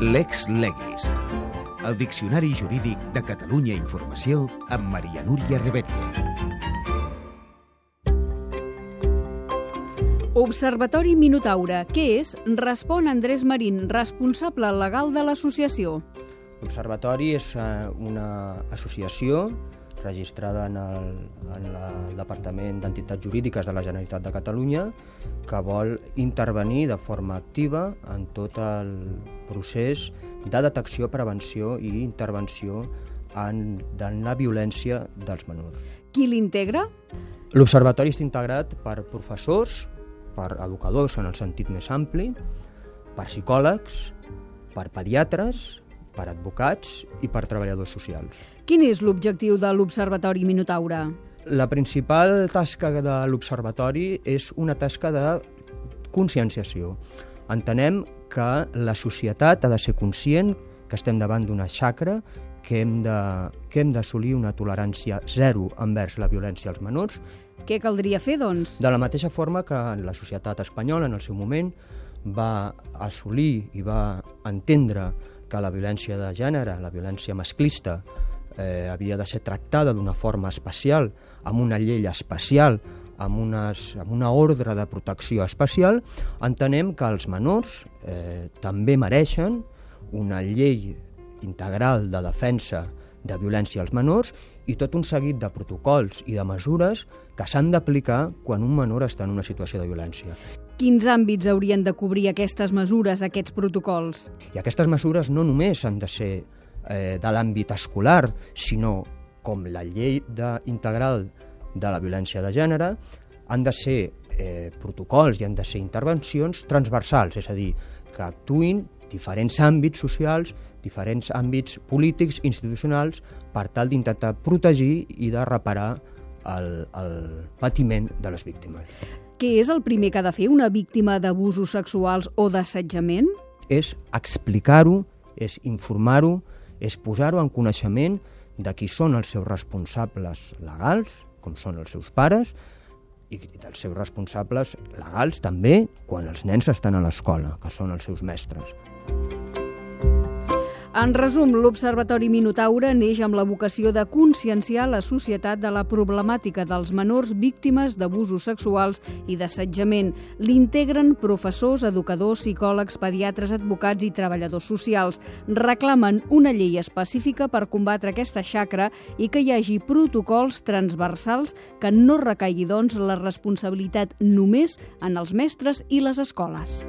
Lex Legis, el Diccionari Jurídic de Catalunya Informació amb Maria Núria Rebetlla. Observatori Minotaure. Què és? Respon Andrés Marín, responsable legal de l'associació. L'Observatori és eh, una associació registrada en el, en el Departament d'Entitats Jurídiques de la Generalitat de Catalunya que vol intervenir de forma activa en tot el procés de detecció, prevenció i intervenció en, en la violència dels menors. Qui l'integra? L'Observatori està integrat per professors, per educadors en el sentit més ampli, per psicòlegs, per pediatres, per advocats i per treballadors socials. Quin és l'objectiu de l'Observatori Minotaure? La principal tasca de l'Observatori és una tasca de conscienciació. Entenem que la societat ha de ser conscient que estem davant d'una xacra, que hem de- que hem d'assolir una tolerància zero envers la violència als menors, Què caldria fer, doncs? de la mateixa forma que la societat espanyola en el seu moment va assolir i va entendre que la violència de gènere, la violència masclista, eh, havia de ser tractada d'una forma especial, amb una llei especial, amb, unes, amb una ordre de protecció especial, entenem que els menors eh, també mereixen una llei integral de defensa de violència als menors i tot un seguit de protocols i de mesures que s'han d'aplicar quan un menor està en una situació de violència. Quins àmbits haurien de cobrir aquestes mesures, aquests protocols? I aquestes mesures no només han de ser eh, de l'àmbit escolar, sinó com la llei de, integral de la violència de gènere, han de ser eh, protocols i han de ser intervencions transversals, és a dir, que actuïn diferents àmbits socials, diferents àmbits polítics, institucionals, per tal d'intentar protegir i de reparar el, el patiment de les víctimes. Què és el primer que ha de fer una víctima d'abusos sexuals o d'assetjament? és explicar-ho, és informar-ho, és posar-ho en coneixement de qui són els seus responsables legals, com són els seus pares, i dels seus responsables legals també quan els nens estan a l'escola, que són els seus mestres. En resum, l'Observatori Minotaure neix amb la vocació de conscienciar la societat de la problemàtica dels menors víctimes d'abusos sexuals i d'assetjament. L'integren professors, educadors, psicòlegs, pediatres, advocats i treballadors socials. Reclamen una llei específica per combatre aquesta xacra i que hi hagi protocols transversals que no recaigui, doncs, la responsabilitat només en els mestres i les escoles.